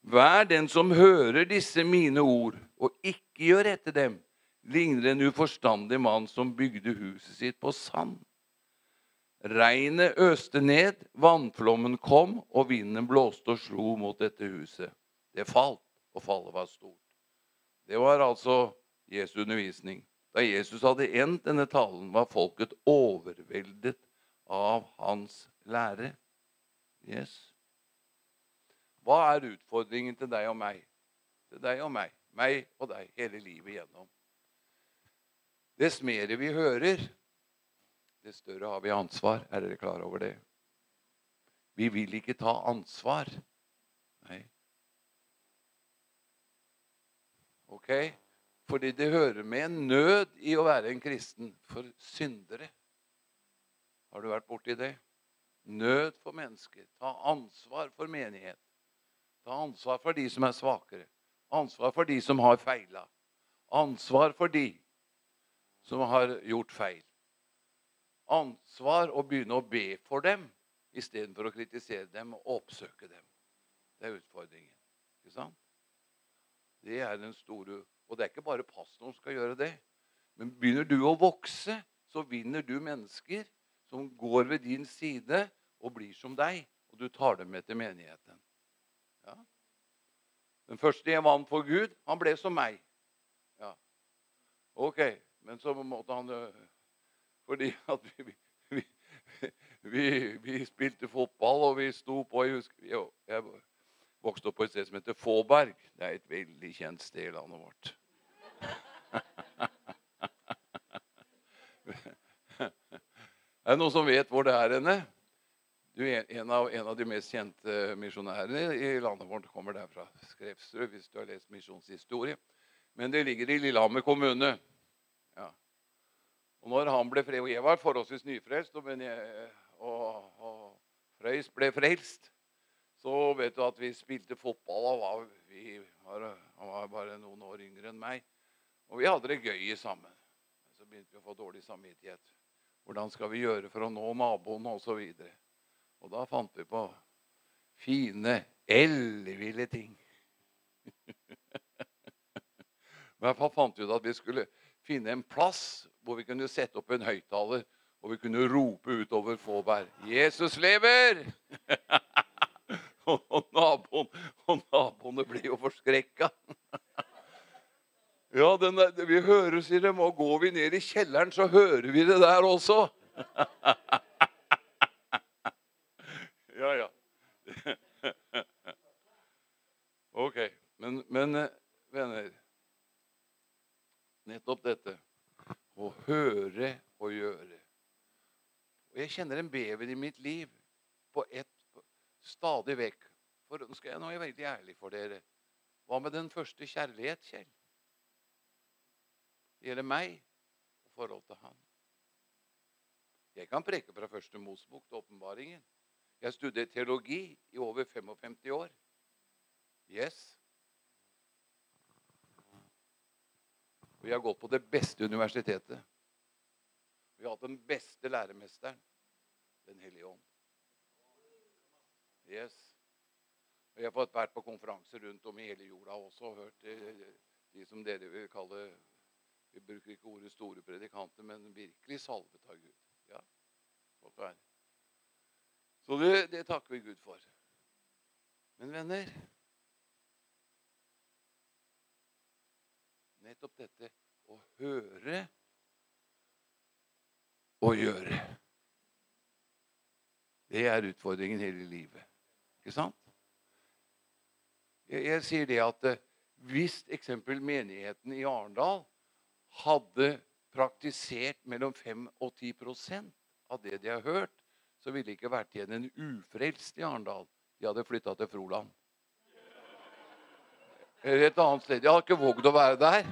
Vær den som hører disse mine ord, og ikke gjør etter dem, ligner en uforstandig mann som bygde huset sitt på sand. Regnet øste ned, vannflommen kom, og vinden blåste og slo mot dette huset. Det falt, og fallet var stort. Det var altså Jesu undervisning. Da Jesus hadde endt denne talen, var folket overveldet av hans lære. Yes. Hva er utfordringen til deg og meg? Til deg og meg. Meg og deg hele livet igjennom. Dess mer vi hører, dess større har vi ansvar. Er dere klar over det? Vi vil ikke ta ansvar. Nei. Ok? Fordi det hører med en nød i å være en kristen for syndere. Har du vært borti det? Nød for mennesker. Ta ansvar for menighet. Ta ansvar for de som er svakere. Ansvar for de som har feila. Ansvar for de som har gjort feil. Ansvar å begynne å be for dem istedenfor å kritisere dem og oppsøke dem. Det er utfordringen. Ikke sant? Det er den store Og det er ikke bare pastoren som skal gjøre det. Men begynner du å vokse, så vinner du mennesker som går ved din side og blir som deg. Og du tar dem med til menigheten. Ja. Den første jeg vant for Gud, han ble som meg. Ja. Ok, men så måtte han Fordi at vi, vi, vi, vi spilte fotball, og vi sto på Jeg, husker, jeg vokste opp på et sted som heter Fåberg. Det er et veldig kjent sted i landet vårt. Er det noen som vet hvor det er henne? Du en av, en av de mest kjente misjonærene i landet vårt kommer derfra. Skrevsrud, hvis du har lest misjonshistorie. Men det ligger i Lillehammer kommune. Ja. Og når han ble frelst, og Jeg var forholdsvis nyfrelst, jeg, og, og Frøys ble frelst. Så vet du at vi spilte fotball. og var, vi var, Han var bare noen år yngre enn meg. Og vi hadde det gøy sammen. Så begynte vi å få dårlig samvittighet. Hvordan skal vi gjøre for å nå naboene osv. Og, så og da fant vi på fine, elleville ting. <laughs> I hvert fall fant vi ut at vi skulle finne en plass hvor vi kunne sette opp en høyttaler og vi kunne rope utover Fåberg 'Jesus lever!' <laughs> og, naboen, og naboene ble jo forskrekka. <laughs> ja, der, vi hører, sier de, og går vi ned i kjelleren, så hører vi det der også. <laughs> ja, ja. <laughs> ok. Men, men venner Nettopp dette å høre og gjøre. Og Jeg kjenner en bever i mitt liv på ett stadig vekk. For nå skal jeg, nå er veldig ærlig for dere. Hva med den første kjærlighet, Kjell? Det gjelder meg og forhold til han. Jeg kan preke fra første Mosebok til åpenbaringen. Jeg studerte teologi i over 55 år. Yes. Og vi har gått på det beste universitetet. Vi har hatt den beste læremesteren, Den hellige ånd. Yes. Og jeg har fått vært på konferanser rundt om i hele jorda også og hørt de som dere vil kalle Vi bruker ikke ordet store predikanter, men virkelig salvet av Gud. Ja. Så det, det takker vi Gud for. Men venner Nettopp dette å høre og gjøre. Det er utfordringen hele livet. Ikke sant? Jeg, jeg sier det at eh, hvis eksempel menigheten i Arendal hadde praktisert mellom 5 og 10% av det de har hørt, så ville det ikke vært igjen en ufrelst i Arendal. De hadde flytta til Froland. Eller et annet sted. De hadde ikke våget å være der.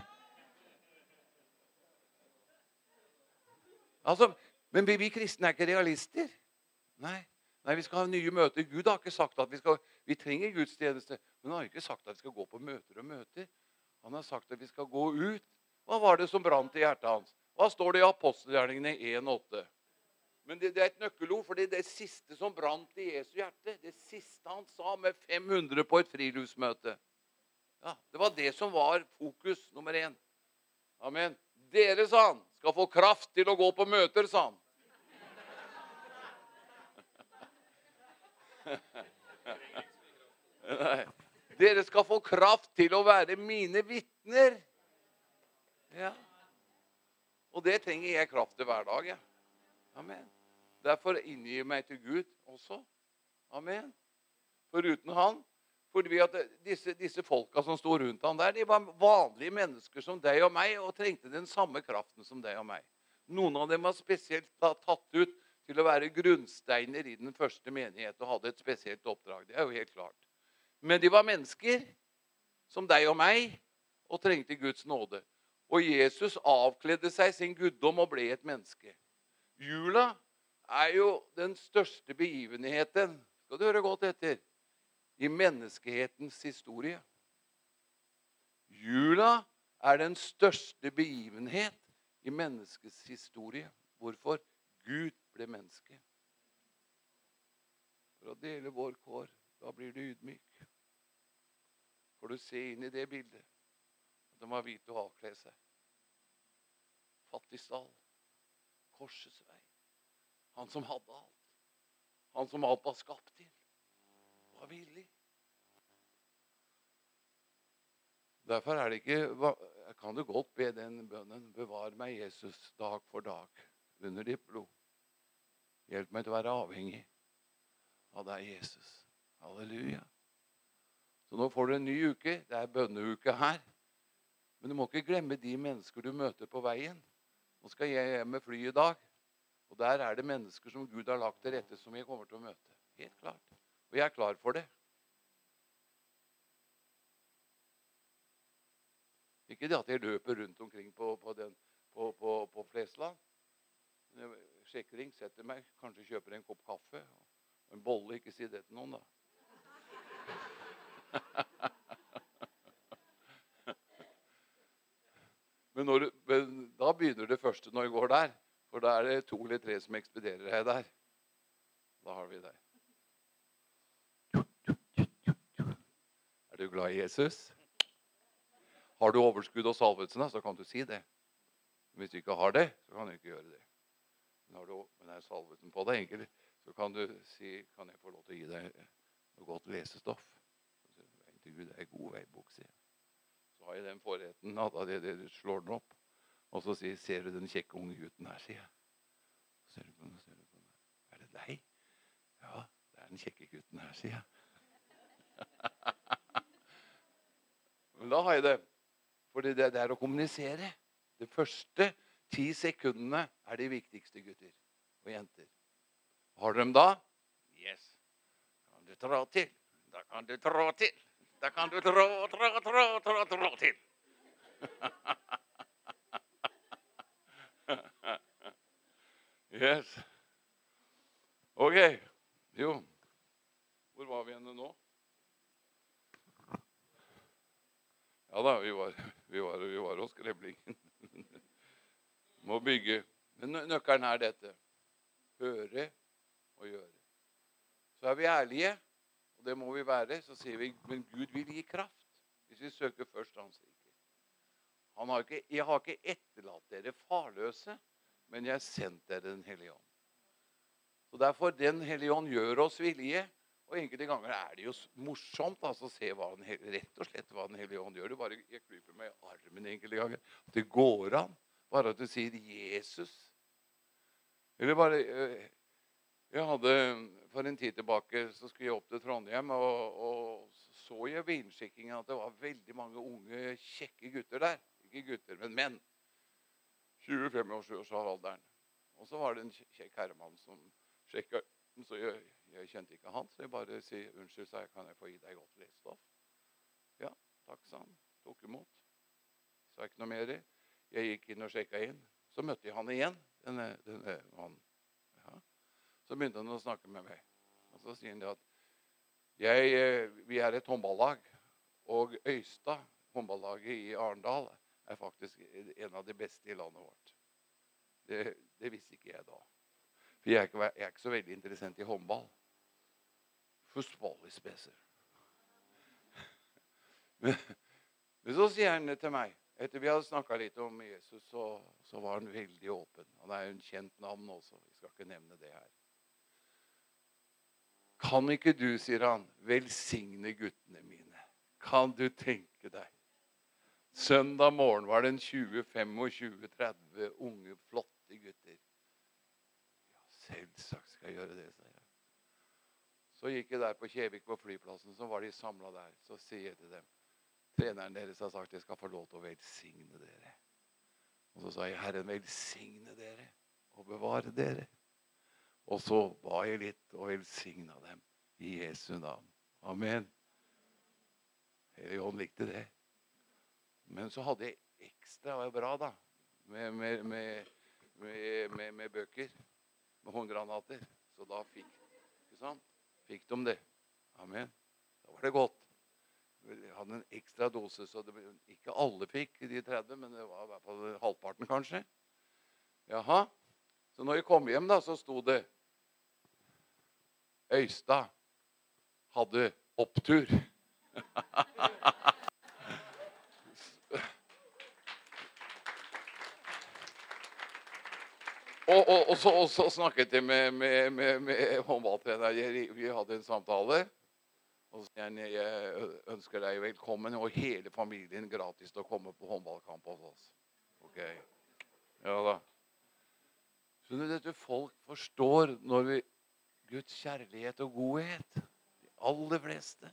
Altså, men vi kristne er ikke realister. Nei. Nei, vi skal ha nye møter. Gud har ikke sagt at vi skal Vi trenger gudstjeneste, men han har ikke sagt at vi skal gå på møter og møter. Han har sagt at vi skal gå ut. Hva var det som brant i hjertet hans? Hva står det i apostelgjerningene 1,8? Men det, det, er et nøkkelord, for det er det siste som brant i Jesu hjerte. Det siste han sa med 500 på et friluftsmøte. Ja, Det var det som var fokus nummer én. Amen. Dere, sa han, skal få kraft til å gå på møter, sa han. <laughs> Nei. Dere skal få kraft til å være mine vitner. Ja. Og det trenger jeg kraft til hver dag. Ja. Amen. Derfor inngir meg til Gud også. Amen. For uten han fordi at disse, disse folka som sto rundt han der, de var vanlige mennesker som deg og meg og trengte den samme kraften som deg og meg. Noen av dem var spesielt tatt ut til å være grunnsteiner i den første menighet og hadde et spesielt oppdrag. Det er jo helt klart. Men de var mennesker som deg og meg og trengte Guds nåde. Og Jesus avkledde seg sin guddom og ble et menneske. Jula er jo den største begivenheten skal du høre godt etter, i menneskehetens historie. Jula er den største begivenhet i menneskets historie. Hvorfor? Gud ble menneske. For å dele vår kår. Da blir du ydmyk. Får du se inn i det bildet. De var hvite og avkle seg. Fattig stall. Korsets vei. Han som hadde alt. Han som alt var skapt til. Var villig. Derfor er det ikke, kan du godt be den bønnen 'Bevar meg, Jesus, dag for dag, under ditt blod'. Hjelp meg til å være avhengig av deg, Jesus. Halleluja. Så nå får du en ny uke. Det er bønneuke her. Men du må ikke glemme de mennesker du møter på veien. Nå skal jeg hjem med fly i dag. Og der er det mennesker som Gud har lagt til rette, som jeg kommer til å møte. Helt klart. Og jeg er klar for det. Ikke det at jeg løper rundt omkring på, på, den, på, på, på Flesland. Jeg sjekker ring, setter meg, kanskje kjøper en kopp kaffe og en bolle. Ikke si det til noen, da. <laughs> Men, når da begynner det første når vi går der. For da er det to eller tre som ekspederer deg der. Da har vi deg. Er du glad i Jesus? Har du overskudd og salvelsen, så kan du si det. Hvis du ikke har det, så kan du ikke gjøre det. Men har du, men er salvelsen på deg, egentlig, så kan du si Kan jeg få lov til å gi deg noe godt lesestoff? Gud er god veibok, har jeg den forretten at det, det, du slår den opp. Og så sier Ser du den kjekke unge gutten her, sier jeg. Ser du på den, ser du på den. Er det deg? Ja, det er den kjekke gutten her, sier jeg. <laughs> Men da har jeg det. For det, det er å kommunisere. Det første ti sekundene er de viktigste, gutter og jenter. Har du dem da? Yes. Da kan du trå til. Da kan du trå til. Da kan du trå, trå, trå, trå, trå til. yes. Ok. Jo. Hvor var vi henne nå? Ja da, vi var, vi var, vi var hos Greblingen. Må bygge. Men nø- nøkkelen er dette. Høre og gjøre. Så er vi ærlige, det må vi være. Så sier vi men Gud vil gi kraft hvis vi søker først Hans rike. Han har ikke, jeg har ikke etterlatt dere farløse, men jeg har sendt dere Den hellige ånd. Så Derfor Den hellige ånd gjør oss villige. Og enkelte ganger er det jo morsomt altså, å se hva den, rett og slett hva Den hellige ånd gjør. Du bare, jeg klyper meg i armen enkelte ganger. Det går an. Bare at du sier 'Jesus'. Eller bare øh, Jeg hadde For en tid tilbake så skulle jeg opp til Trondheim, og, og så jeg ved innskikkingen at det var veldig mange unge, kjekke gutter der. Ikke gutter, men menn. 25-årsalderen. Og så var det en kjekk herremann som sjekka så jeg, jeg kjente ikke han, så jeg bare sier unnskyld, sa jeg, kan jeg få gi deg godt lesestoff? Ja, takk, sa han. Tok imot. Sa ikke noe mer. Jeg gikk inn og sjekka inn. Så møtte jeg han igjen, denne, denne mannen. Så begynte han å snakke med meg. Og så sier han det at jeg, eh, vi er et håndballag, og Øystad, håndballaget i Arendal, er faktisk en av de beste i landet vårt. Det, det visste ikke jeg da. For jeg er, ikke, jeg er ikke så veldig interessert i håndball. Better. <laughs> Men, men så sier han det til meg Etter vi hadde snakka litt om Jesus, så, så var han veldig åpen. Han er jo en kjent navn også. Vi skal ikke nevne det her. Kan ikke du, sier han, velsigne guttene mine? Kan du tenke deg? Søndag morgen var det en 20-25-30 unge, flotte gutter. Ja, selvsagt skal jeg gjøre det, sier jeg. Så gikk jeg der på Kjevik på flyplassen, så var de samla der. Så sier jeg til dem Treneren deres har sagt jeg skal få lov til å velsigne dere. Og så sa jeg, Herren velsigne dere og bevare dere. Og så ba jeg litt og velsigna dem i Jesu navn. Amen. Hellige Ånd likte det. Men så hadde jeg ekstra bra, da, med, med, med, med, bøker. Med håndgranater. Så da fikk, fikk de det. Amen. Da var det godt. Jeg hadde en ekstra dose, så det, ikke alle fikk de 30, men det var i hvert fall halvparten, kanskje. Jaha. Så når jeg kom hjem, da, så sto det Øystad hadde opptur. <laughs> Og, og, og, så, og så snakket jeg med, med, med, med håndballtrener. Vi hadde en samtale. Og så sier jeg ønsker deg velkommen og hele familien gratis til å komme på håndballkamp hos oss. Ok. Ja da. Så dette folk forstår når vi Guds kjærlighet og godhet. De aller fleste.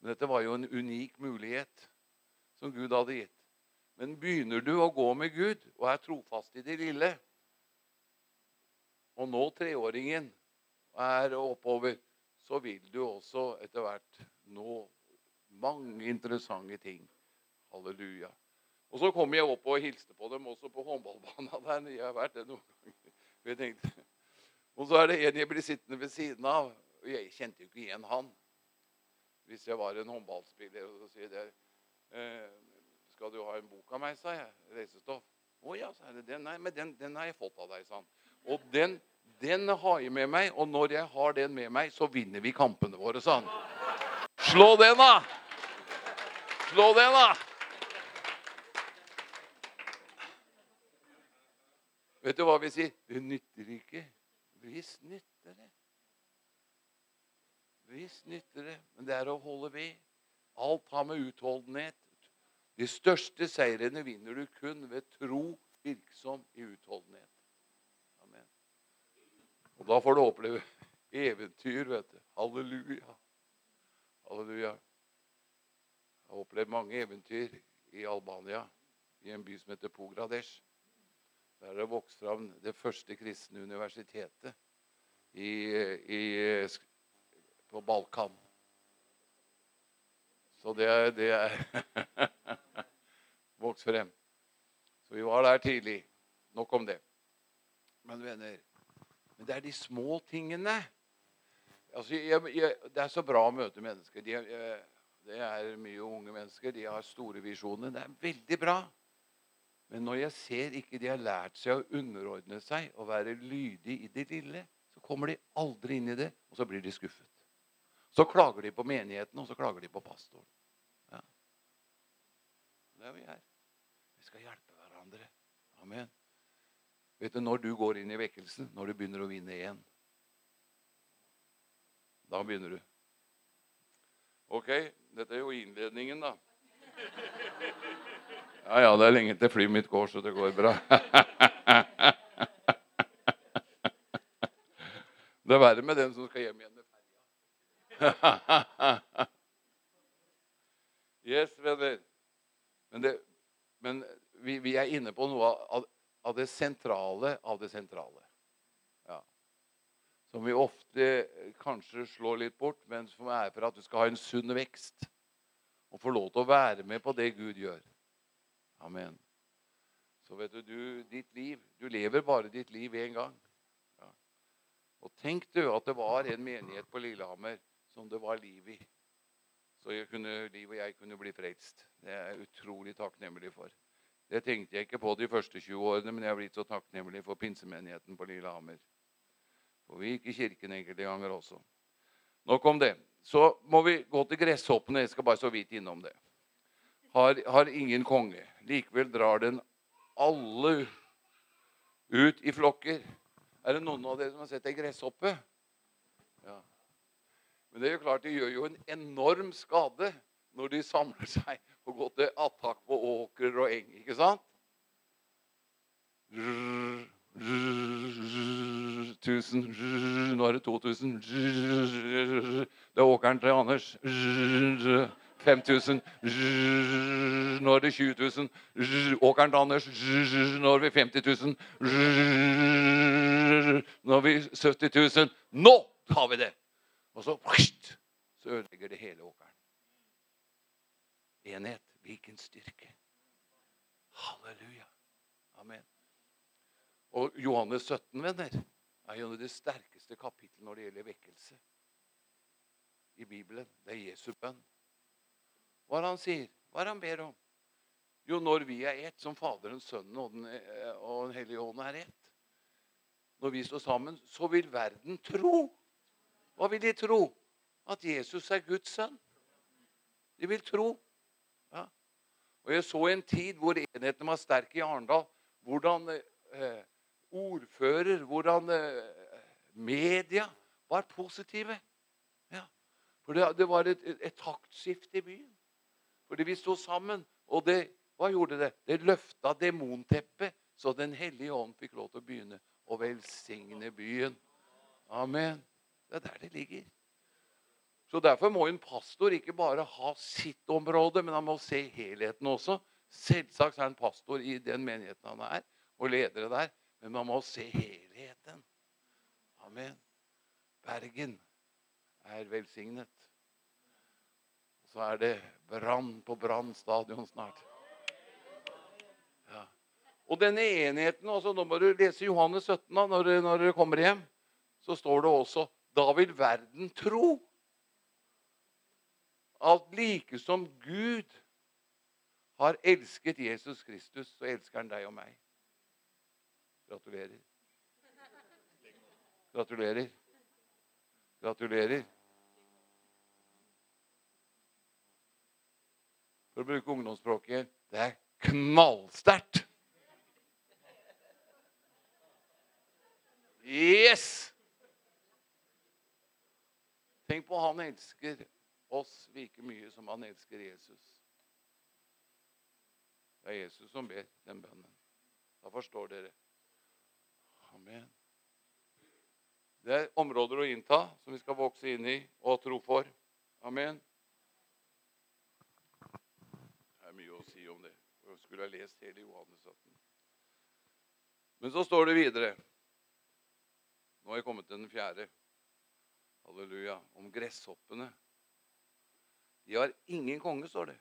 Men dette var jo en unik mulighet som Gud hadde gitt. Men begynner du å gå med Gud og er trofast i det lille, og nå treåringen er oppover, så vil du også etter hvert nå mange interessante ting. Halleluja. Og så kom jeg opp og hilste på dem også på håndballbanen <laughs> der. Jeg har vært det noen ganger. Jeg tenkte, og så er det en jeg blir sittende ved siden av. Og jeg kjente jo ikke igjen han. Hvis jeg var en håndballspiller. Og så sier jeg eh, 'Skal du ha en bok av meg', sa jeg. Reisestoff. 'Å ja', sa jeg. Den, nei, men den, den har jeg fått av deg', sa han. Og den, den har jeg med meg, og når jeg har den med meg, så vinner vi kampene våre, sa han. Slå den, da! Slå den, da! Vet du hva vi sier? Det nytter ikke. Visst nytter det. Visst nytter det. Men det er å holde ved. Alt har med utholdenhet De største seirene vinner du kun ved tro virksom i utholdenhet. Amen. Og da får du oppleve eventyr, vet du. Halleluja. Halleluja. Jeg har opplevd mange eventyr i Albania, i en by som heter Pogradesh. Der det vokst fram det første kristne universitetet i, i, på Balkan. Så det det er <laughs> vokst frem. Så vi var der tidlig. Nok om det. Men venner, men det er de små tingene. Altså, jeg, jeg, det er så bra å møte mennesker. De, jeg, det er mye unge mennesker. De har store visjoner. Det er veldig bra. Men når jeg ser ikke de har lært seg å underordne seg og være lydig i det lille, så kommer de aldri inn i det, og så blir de skuffet. Så klager de på menigheten, og så klager de på pastoren. Ja. Det er vi her. Vi skal hjelpe hverandre. Amen. Vet du, Når du går inn i vekkelsen, når du begynner å vinne igjen Da begynner du. Ok, dette er jo innledningen, da. <laughs> Ja, ja, det er lenge til flyet mitt går, så det går bra. <laughs> Det er verre med den som skal hjem igjen med <laughs> ferja. Yes, venner. Men, det, men vi, vi, er inne på noe av, av, det sentrale av det sentrale. Ja. Som vi ofte kanskje slår litt bort, men som er for at du skal ha en sunn vekst. Og få lov til å være med på det Gud gjør. Amen. Så vet du, du ditt liv Du lever bare ditt liv én gang. Ja. Og tenk du at det var en menighet på Lillehammer som det var liv i. Så kunne, liv og jeg kunne bli frelst. Det er jeg utrolig takknemlig for. Det tenkte jeg ikke på de første 20 årene, men jeg har blitt så takknemlig for pinsemenigheten på Lillehammer. Og vi gikk i kirken enkelte ganger også. Nok om det. Så må vi gå til gresshoppene. Jeg skal bare så vidt innom det har, har ingen konge. Likevel drar den alle ut i flokker. Er det noen av dere som har sett ei gresshoppe? Ja. Men det er jo klart, de gjør jo en enorm skade når de samler seg og går til attakk på åkrer og eng. ikke sant? Tusen Nå er det 2000. Det er åkeren til Anders. 5000. Nå er det 20 000. Åkeren til Anders. Nå er vi 50 000. Nå er vi 70 000. Nå tar vi det! Og så, så ødelegger det hele åkeren. Enhet. Hvilken styrke. Halleluja. Amen. Og Johannes 17, venner, er jo det sterkeste kapittelet når det gjelder vekkelse i Bibelen. Det er Jesu bønn. Hva er det han sier? Hva er det han ber om? Jo, når vi er ett, som Faderen, Sønnen og Den, eh, og den hellige ånd er ett Når vi står sammen, så vil verden tro. Hva vil de tro? At Jesus er Guds sønn. De vil tro. Ja. Og Jeg så en tid hvor enheten var sterk i Arendal. Hvordan eh, ordfører, hvordan eh, media var positive. Ja. For det, det var et, et, taktskifte i byen. Fordi vi sto sammen. Og det, hva gjorde det? Det løfta demonteppet, så Den hellige ånd fikk lov til å begynne å velsigne byen. Amen. Det er der det ligger. Så Derfor må en pastor ikke bare ha sitt område, men han må se helheten også. Selvsagt er han pastor i den menigheten han er, og ledere der, men man må se helheten. Amen. Bergen er velsignet. Så er det brann på Brann stadion snart. Ja. Og denne enheten også, Nå må du lese Johannes 17 da, når, når du kommer hjem. Så står det også da vil verden tro at like som Gud har elsket Jesus Kristus, så elsker han deg og meg. Gratulerer. Gratulerer. Gratulerer. For å bruke ungdomsspråket det er knallsterkt. Yes! Tenk på han elsker oss like mye som han elsker Jesus. Det er Jesus som ber den bønnen. Da forstår dere. Amen. Det er områder å innta som vi skal vokse inn i og tro for. Amen. Det er mye å si om det. Jeg skulle ha lest hele Johannes 17. Men så står det videre Nå har jeg kommet til den fjerde. Halleluja. Om gresshoppene. De har ingen konge, står det.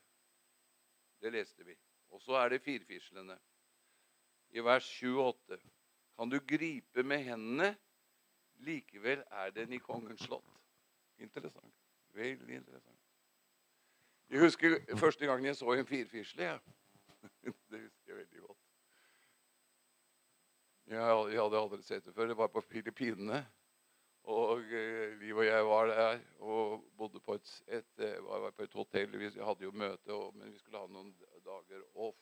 Det leste vi. Og så er det firfislene. I vers 28 kan du gripe med hendene, likevel er den i kongens slott. Interessant. Veldig interessant. Jeg husker første gangen jeg så en firfisle. Ja. Det husker jeg veldig godt. Jeg hadde aldri sett det før. Det var på Filippinene. Og eh, Liv og jeg var der og bodde på et, et, eh, var et hotell. Vi hadde jo møte, men vi skulle ha noen dager off.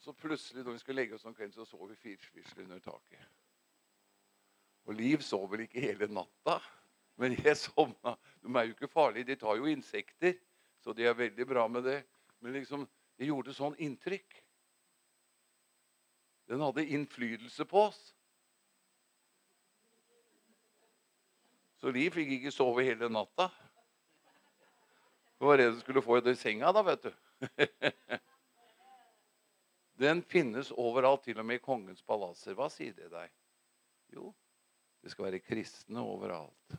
Så plutselig når vi skulle legge oss om kvelden, så så vi firfisler under taket. Og Liv sov vel ikke hele natta, men jeg <laughs> sovna. De er jo ikke farlige. De tar jo insekter, så de er veldig bra med det. Men liksom, det gjorde sånn inntrykk. Den hadde innflytelse på oss. Så Liv fikk ikke sove hele natta. Hun var redd hun skulle få i senga, da, vet du. <laughs> Den finnes overalt, til og med i kongens palasser. Hva sier det deg? Jo, det skal være kristne overalt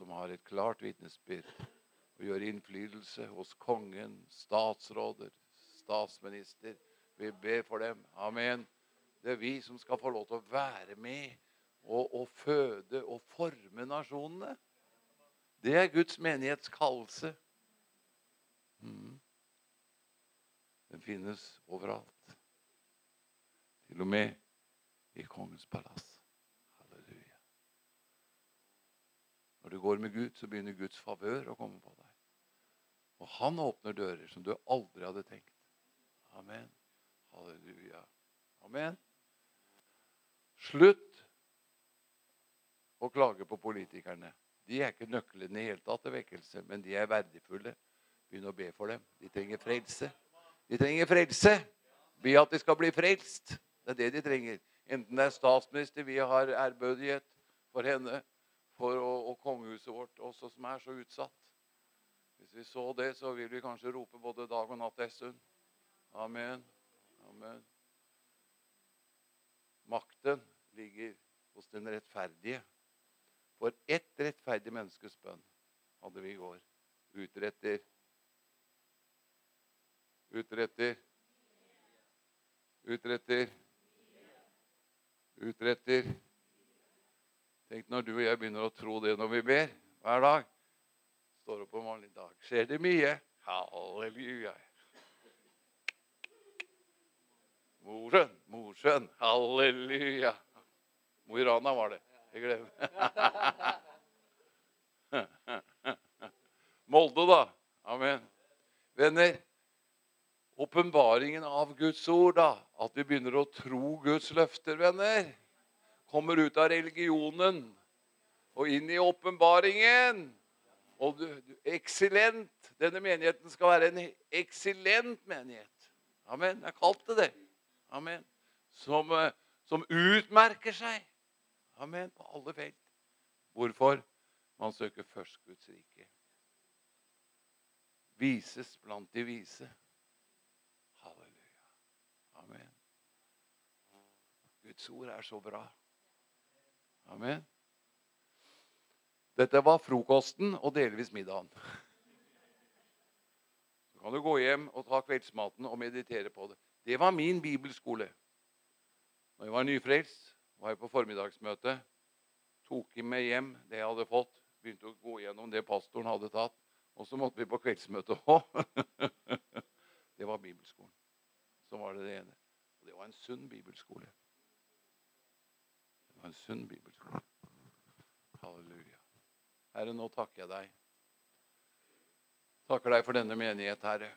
som har et klart vitnesbyrd og gjør innflytelse hos kongen, statsråder, statsminister. Vi ber for dem. Amen. Det er vi som skal få lov til å være med og, og føde og forme nasjonene. Det er Guds menighets kallelse. Mm. Den finnes overalt. Til og med i kongens palass. Halleluja. Når du går med Gud, så begynner Guds favør å komme på deg. Og han åpner dører som du aldri hadde tenkt. Amen. Halleluja. Amen. Slutt å klage på politikerne. De er ikke nøklene i hele tatt til vekkelse, men de er verdifulle. Begynn å be for dem. De trenger frelse. De trenger frelse. Be at de skal bli frelst. Det er det de trenger. Enten det er statsminister vi har ærbødighet for henne, for og, og kongehuset vårt også, som er så utsatt. Hvis vi så det, så vil vi kanskje rope både dag og natt en stund. Amen. Amen. Makten ligger hos den rettferdige. For ett rettferdig menneskes bønn hadde vi i går. Utretter Utretter. Utretter. Utretter. Tenk når du og jeg begynner å tro det når vi ber hver dag. Står opp om morgenen i dag. Skjer det mye? Halleluja. Mosjøen, Mosjøen. Halleluja. Mo i Rana var det. Jeg glemmer. <laughs> Molde, da. Amen. Venner, åpenbaringen av Guds ord, da. At vi begynner å tro Guds løfter, venner. Kommer ut av religionen og inn i åpenbaringen. Og du, du, eksellent. Denne menigheten skal være en eksellent menighet. Amen. Jeg kalte det. Amen. Som, eh, som utmerker seg. Amen. På alle felt. Hvorfor? Man søker først Guds rike. Vises blant de vise. Halleluja. Amen. Guds ord er så bra. Amen. Dette var frokosten og delvis middagen. Så kan du gå hjem og ta kveldsmaten og meditere på det. Det var min bibelskole. Når jeg var nyfrelst, var jeg på formiddagsmøte. Tok med hjem det jeg hadde fått. Begynte å gå gjennom det pastoren hadde tatt. Og så måtte vi på kveldsmøte òg. <laughs> Det var bibelskolen. Så var det det ene. Og det var en sunn bibelskole. Det var en sunn bibelskole. Halleluja. Herre, nå takker jeg deg. Takker deg for denne menighet, Herre.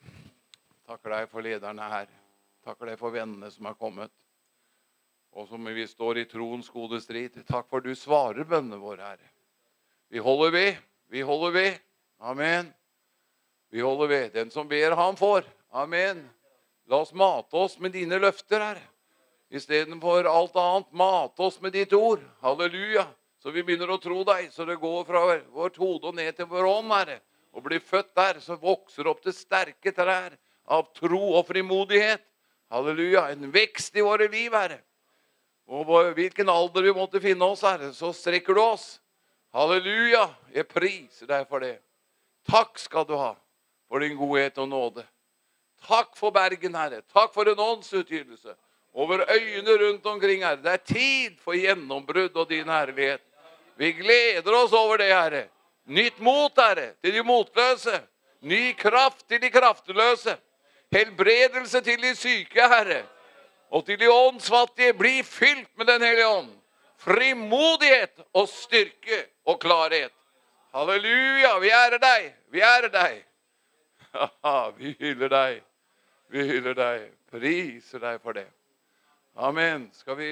Takker deg for lederne her. Takker deg for vennene som har kommet. Og som vi står i troens gode strid. Takk for du svarer bønnene våre, Herre. Vi holder ved. Vi holder ved. Amen. Vi holder ved. Den som ber, han får. Amen. La oss mate oss med dine løfter, Herre. Istedenfor alt annet, mate oss med ditt ord. Halleluja. Så vi begynner å tro deg, så det går fra vårt hode og ned til vår ånd, Herre. Og blir født der, så vokser opp til sterke trær av tro og frimodighet. Halleluja. En vekst i våre liv, Herre. Og hvilken alder vi måtte finne oss, Herre, så strekker du oss. Halleluja. Jeg priser deg for det. Takk skal du ha for din godhet og nåde. Takk for Bergen, Herre. Takk for en åndsutgytelse over øyene rundt omkring, Herre. Det er tid for gjennombrudd og din herlighet. Vi gleder oss over det, Herre. Nytt mot, Herre, til de motløse. Ny kraft til de kraftløse. Helbredelse til de syke, Herre. Og til de åndsfattige. Bli fylt med Den hellige ånd. Frimodighet og styrke og klarhet. Halleluja, vi ærer deg. Vi ærer deg. <laughs> vi hyller deg. Vi hyller deg. Priser deg for det. Amen. Skal vi